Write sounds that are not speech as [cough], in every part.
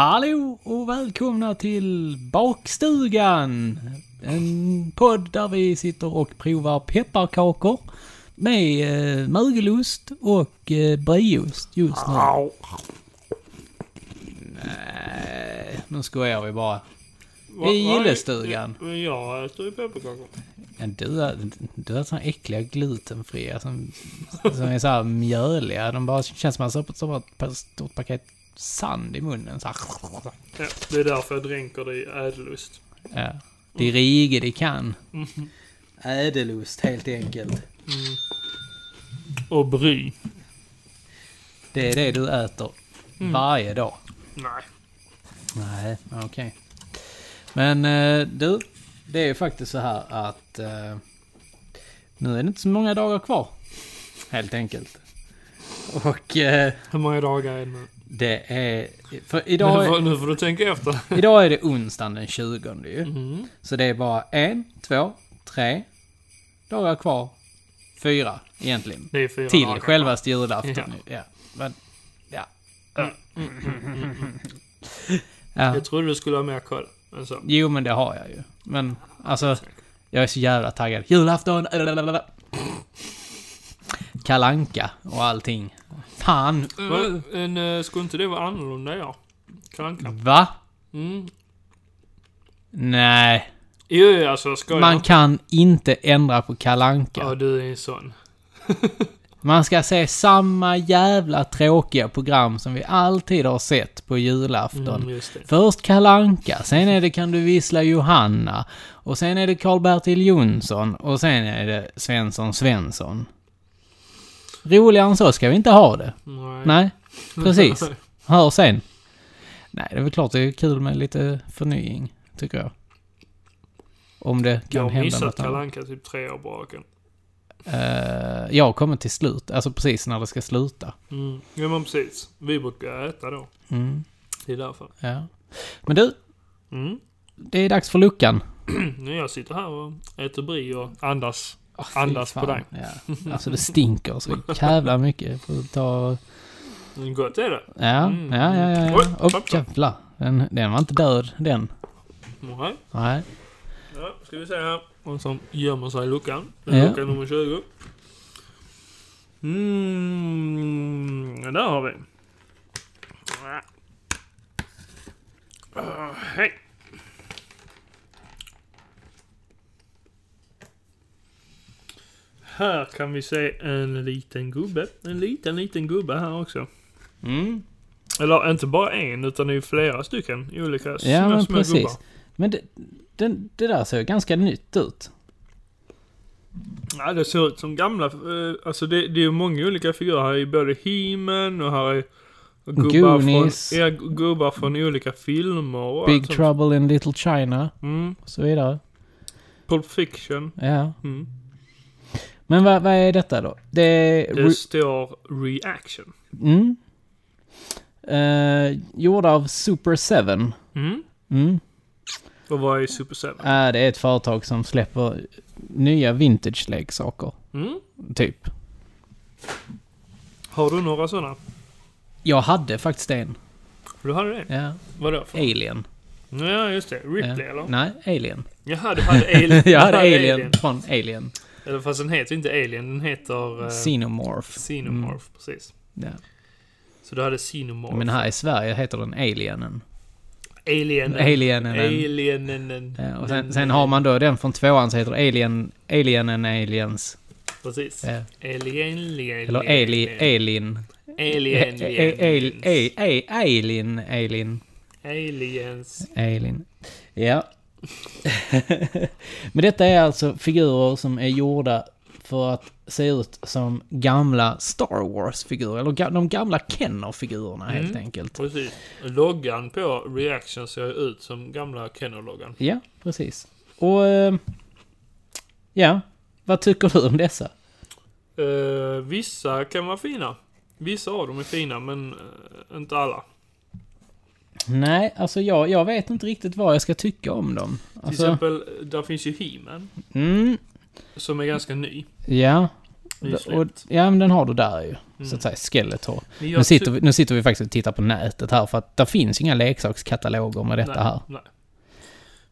Hallå och välkomna till Bakstugan! En podd där vi sitter och provar pepparkakor med eh, mögelost och eh, brieost just nu. Nej, nu skojar vi bara. I gillestugan. Men jag äter ju pepparkakor. Ja, du har, du har såna äckliga glutenfria som, som är så här mjöliga. De bara känns som att man stoppar ett stort paket sand i munnen. Så här. Ja, det är därför jag dränker det i ädelost. Ja. Det är rige det kan. Mhm. Ädelost helt enkelt. Mm. Och bry. Det är det du äter Mm. varje dag. Nej. Nej, okej. Men eh, du, det är ju faktiskt så här att eh, nu är det inte så många dagar kvar. Helt enkelt. Och eh, Hur många dagar är det nu? Det är... För Nu idag får, är, nu får du tänka efter. [laughs] idag är det onsdagen den 20 ju. Mm. Så det är bara en, två, tre dagar kvar. Fyra egentligen. Det är fyra Till dagar. självaste julafton Ja. nu. Ja. Men, ja. Ja. ja. Jag trodde du skulle ha mer koll. Men så. Jo, men det har jag ju. Men alltså, jag är så jävla taggad. Julafton! Kalanka och allting. Fan! Men, en, eh, skulle inte det vara annorlunda ja? Kalanka. Va? Mm. Nej. Jo, alltså skojar. Man kan inte ändra på kalanka. Ja, du är en sån. [laughs] Man ska se samma jävla tråkiga program som vi alltid har sett på julafton. Mm. Först Kalanka, sen är det Kan du vissla Johanna, och sen är det Karl-Bertil Jonsson, och sen är det Svensson Svensson. Roligare än så ska vi inte ha det. Nej. Nej, [laughs] precis. Hör sen. Nej, det är väl klart det är kul med lite förnying, tycker jag. Om det kan jag har hända missat något annat. Kalanka typ tre år på raken. Uh, jag har kommit till slut, alltså precis när det ska sluta. Mm. Ja, men precis. Vi brukar äta då. Mm, Det är därför. ja. Men du, Mm. det är dags för luckan. [clears throat] Nu jag sitter här och äter brie och andas. Oh, Andas på fan. dig. Ja. [laughs] Alltså det stinker så jävla mycket. Får ta... Mm, Gott är det. Ja, Mm. ja, ja, ja. Oj, ja. Oh, jävlar. Den, den var inte död, den. Nej. Nej. Ja, ska vi se här. Och som gömmer sig i luckan. Ja. Lucka nummer 20. Mm, där har vi. Uh, hej. Här kan vi se en liten gubbe. En liten, liten gubbe här också. Mm. Eller inte bara en, utan det är ju flera stycken olika Ja, små, men små precis. gubbar. Men det, den, det där ser ganska nytt ut. Ja, det ser ut som gamla, eh, alltså det, det är ju många olika figurer. Här är både He-Man och här är gubbar Goonies. från, ja, gubbar från olika filmer och Big. Trouble in Little China Mm. och så vidare. Pulp Fiction. Ja. Mm. Men vad, vad är detta då? Det är... Det re- står Reaction. Mm. Uh, gjorda av Super 7. Mm. Mm. Och vad är Super 7? Äh, det är ett företag som släpper nya vintage-leksaker. Mm. Typ. Har du några sådana? Jag hade faktiskt en. Du hade det? Ja. Vadå för? Alien. Ja, just det. Ripley ja. eller? Nej, Alien. Jaha, du hade Alien. [laughs] jag hade Du Alien, från Alien. Eller fast den heter inte Alien, den heter... Uh, Xenomorph. Xenomorph, precis. Ja. Så du hade Xenomorph. Men här i Sverige heter den Alienen. Alienen. Alienen. Alienen. Ja, och sen, sen har man då den från tvåan så heter Alien, Alienen Aliens. Precis. Ja. Alien, alien, Eller Ali, Alien. Alien, A- a- a- a- Alien, Alien, Aliens. Alien. Ja. [laughs] Men detta är alltså figurer som är gjorda för att se ut som gamla Star Wars-figurer. Eller de gamla Kenner-figurerna helt Mm. enkelt. Precis. Loggan på Reaction ser ut som gamla Kenner-loggan. Ja, precis. Och... eh, Ja, vad tycker du om dessa? Uh, vissa kan vara fina. Vissa av dem är fina, men eh, inte alla. Nej, alltså jag, jag vet inte riktigt vad jag ska tycka om dem. Till Alltså, exempel, där finns ju He-Man. mm, Som är ganska ny. ja. Och, ja, men den har du där ju. Så Mm. att säga, Skeletor. Nu sitter, vi, nu sitter vi faktiskt och tittar på nätet här för att det finns inga leksakskataloger med detta nej, här. Nej.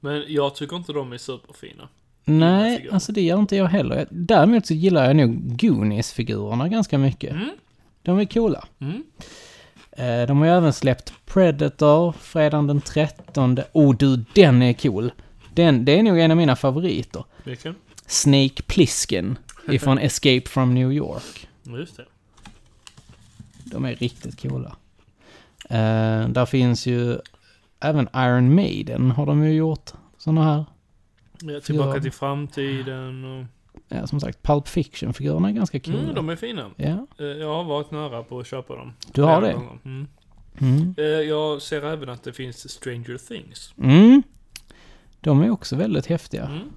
Men jag tycker inte de är superfina. Nej, alltså det gör inte jag heller. Däremot så gillar jag nog Goonies-figurerna ganska mycket. Mm. De är coola. Mm. Eh, De har ju även släppt Predator fredagen den 13. Oh du, den är cool. Den, det är nog en av mina favoriter. Vilken? Snake Plissken [laughs] ifrån Escape from New York. Just det. De är riktigt coola. Eh, där finns ju även Iron Maiden har de ju gjort. Såna här. Ja, tillbaka till framtiden och... Ja, som sagt, Pulp Fiction-figurerna är ganska coola. Mm, de är fina. Ja, Eh, Jag har varit nära på att köpa dem. du har det? Mm. Mm. Eh, Jag ser även att det finns Stranger Things. Mm. De är också väldigt häftiga. Mm.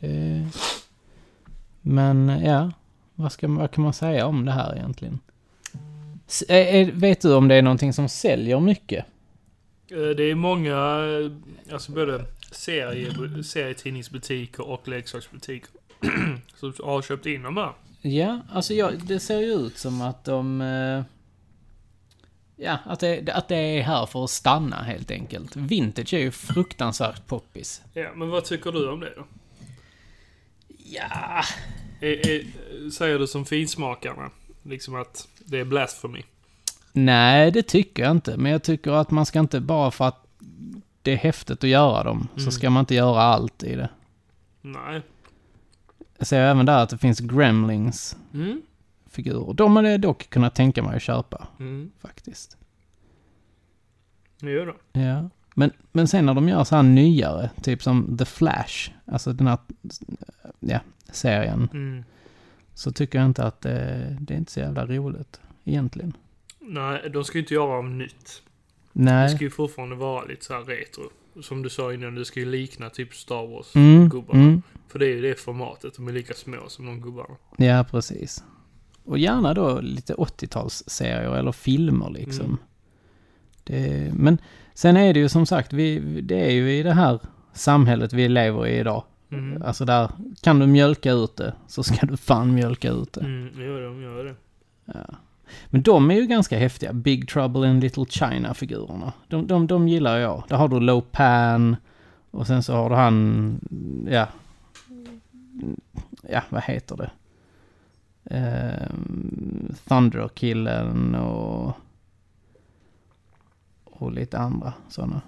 Det... Men ja, vad, ska, vad kan man säga om det här egentligen? S- är, vet du om det är någonting som säljer mycket? Eh, Det är många, eh, alltså både serie, serietidningsbutiker och leksaksbutiker som har köpt in de här. Ja, alltså ja, det ser ju ut som att de... eh, Ja, att det, att det är här för att stanna helt enkelt. Vintage är ju fruktansvärt poppis. Ja, men vad tycker du om det då? Ja, Är, är, säger du som finsmakarna, liksom att det är blasphemy? nej det tycker jag inte. Men jag tycker att man ska inte bara för att det är häftigt att göra dem, så Mm. ska man inte göra allt i det. Nej. Jag ser även där att det finns Gremlings Mm. figurer. De hade jag dock kunnat tänka mig att köpa, Mm. faktiskt. Jo då. Ja. Men, men sen när de gör så här nyare, typ som The Flash, alltså den här, ja, serien, Mm. så tycker jag inte att det, det är inte så jävla roligt, egentligen. Nej, de ska ju inte göra om nytt. Det Nej. ska ju fortfarande vara lite så här retro. Som du sa innan, det ska ju likna typ Star Wars. Mm, mm, För det är ju det formatet, de är lika små som de gubbarna. ja, precis. Och gärna då lite 80-talsserier eller filmer liksom. Mm. Det, men sen är det ju som sagt, vi, det är ju i det här samhället vi lever i idag. Mm. Alltså där, kan du mjölka ut det så ska du fan mjölka ut det. Mm, jo, de gör det. Ja. Men de är ju ganska häftiga. Big Trouble in Little China-figurerna. De, de, de gillar jag. Där har du Low Pan. Och sen så har du han, ja. Ja, vad heter det? Ehm, Thunder-killen och... Och lite andra sådana.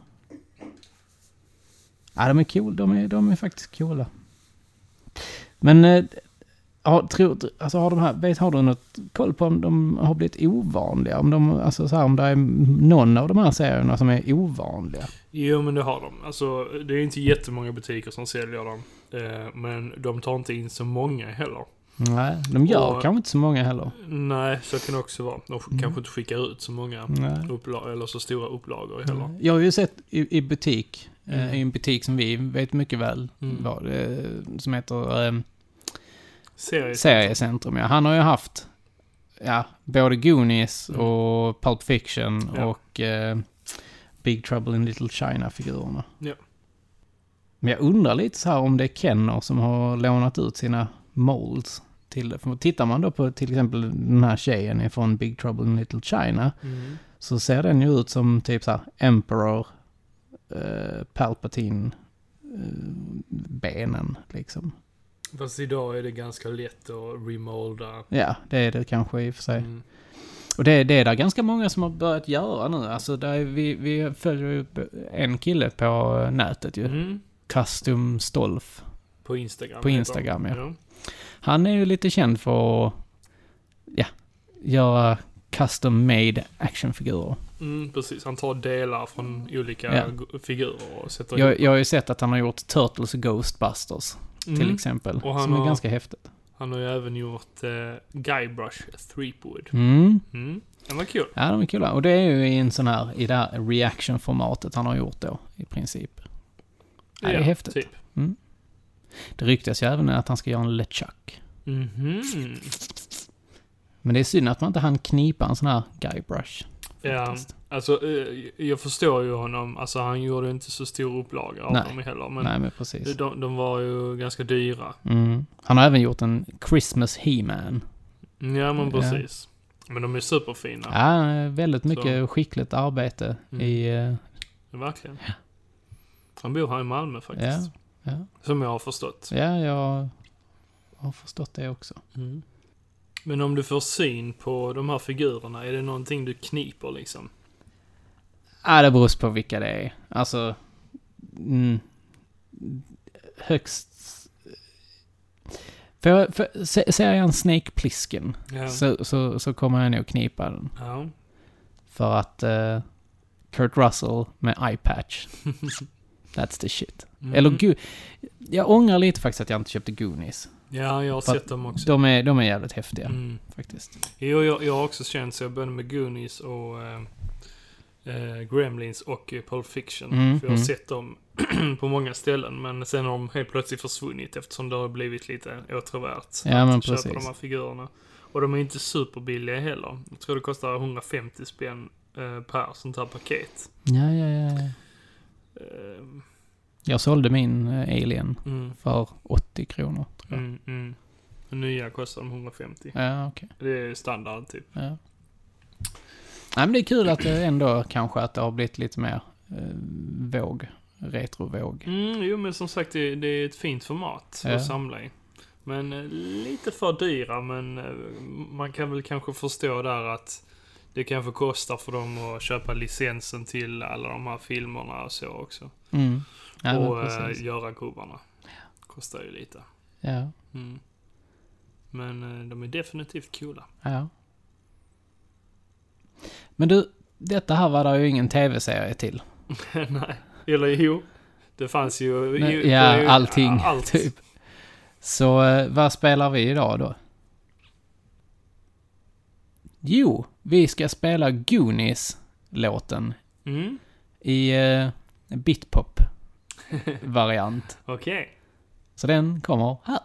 Ja, de är cool. De är, de är faktiskt coola. Men eh, eh, har, tror, alltså har de här, vet, har du något koll på om de har blivit ovanliga? Om de, alltså så här, om det är någon av de här serierna som är ovanliga? Jo, men det har de. Alltså, det är inte jättemånga butiker som säljer dem. Eh, men de tar inte in så många heller. Nej, de gör Och- kanske inte så många heller. Nej, så kan det också vara. De Mm. kanske inte skickar ut så många Nej. uppla- eller så stora upplagor heller. Jag har ju sett i, i butik, eh, Mm. i en butik som vi vet mycket väl Mm. vad, eh, som heter eh, Serie. Seriecentrum. Ja. Han har ju haft ja, både Goonies Mm. och Pulp Fiction Ja. och eh, Big Trouble in Little China-figurerna. Ja. Men jag undrar lite så här om det är Kenner som har lånat ut sina molds till det. För tittar man då på till exempel den här tjejen ifrån Big Trouble in Little China Mm. så ser den ju ut som typ så här Emperor, eh, Palpatine, eh, benen liksom. Fast idag är det ganska lätt att remolda. Ja, det är det kanske i och för sig. Mm. Och det, det är det ganska många som har börjat göra nu. Alltså där är vi, vi följer ju en kille på nätet ju. Mm. Custom Stolf. På Instagram. På Instagram, de. ja. Han är ju lite känd för att, ja, göra custom made actionfigurer. Mm, precis. Han tar delar från olika Ja. figurer och sätter Jag, ihop jag har ju sett att han har gjort Turtles och Ghostbusters dem. till Mm. exempel. Och han som är har- ganska häftigt. Han har ju även gjort eh, Guybrush Threepwood. Mm. Mm. Den var kul. Ja, de är coola. Och det är ju i en sån här, i det här reaction-formatet han har gjort då, i princip. Ja, det är häftigt. Typ. Det ryktas ju även att han ska göra en LeChuck. Mhm. Men det är synd att man inte hann knipa en sån här guybrush. Ja, alltså eh, jag förstår ju honom. Alltså han gjorde inte så stor upplaga av Nej. dem heller. Men Nej, men precis. de, de var ju ganska dyra. Mm. Han har även gjort en Christmas He-Man. Ja, men Ja. precis. Men de är superfina. Ja, väldigt mycket skickligt arbete Mm. i... eh, Verkligen. Han bor här i Malmö faktiskt. Ja, ja. Som jag har förstått. Ja, jag har förstått det också. Mm. Men om du får syn på de här figurerna, är det någonting du kniper liksom? Ja, det beror på vilka det är. Alltså... Mm, högst... För, för, se- ser jag en Snake Plissken Ja. så, så, så kommer jag nog knipa den. ja. För att eh, Kurt Russell med eye patch, [laughs] that's the shit. Mm. Eller Jag ångrar lite faktiskt att jag inte köpte Goonies. Ja, jag har För sett dem också. De är, de är jävligt häftiga, Mm. faktiskt. Jo, jag, jag har också känt så började med Goonies och eh, eh, Gremlins och eh, Pulp Fiction. Mm, för jag har mm. sett dem [clears throat] på många ställen. Men sen har de helt plötsligt försvunnit eftersom det har blivit lite åtråvärt. Ja, att köpa precis. de här figurerna. Och de är inte superbilliga heller. Jag tror det kostar 150 spänn eh, per sånt här paket. Ja, ja, ja. ja. Eh, Jag sålde min eh, Alien mm, för 80 kronor, tror jag. mm, mm. Nya kostar de 150. Ja, okej. Det är standard typ. Ja. Nej, men det är kul att det ändå kanske att det har blivit lite mer eh, våg. Retrovåg. Mm, jo men som sagt det, det är ett fint format Ja. att samla i. Men eh, lite för dyra men eh, man kan väl kanske förstå där att det kanske kostar för dem att köpa licensen till alla de här filmerna och så också. Mm. Ja, och men precis. göra gubbarna. Kostar ju lite. Ja, Mm. Men eh, de är definitivt coola. ja. Men du, detta här var det ju ingen tv-serie till. [laughs] Nej. Eller jo. Det fanns ju... Nej, ju- ja, ju allting, [laughs] Allt. typ. Så eh, vad spelar vi idag då? Jo, vi ska spela Goonies-låten Mm. i en bitpop-variant. [laughs] Okej. Okay. Så den kommer här.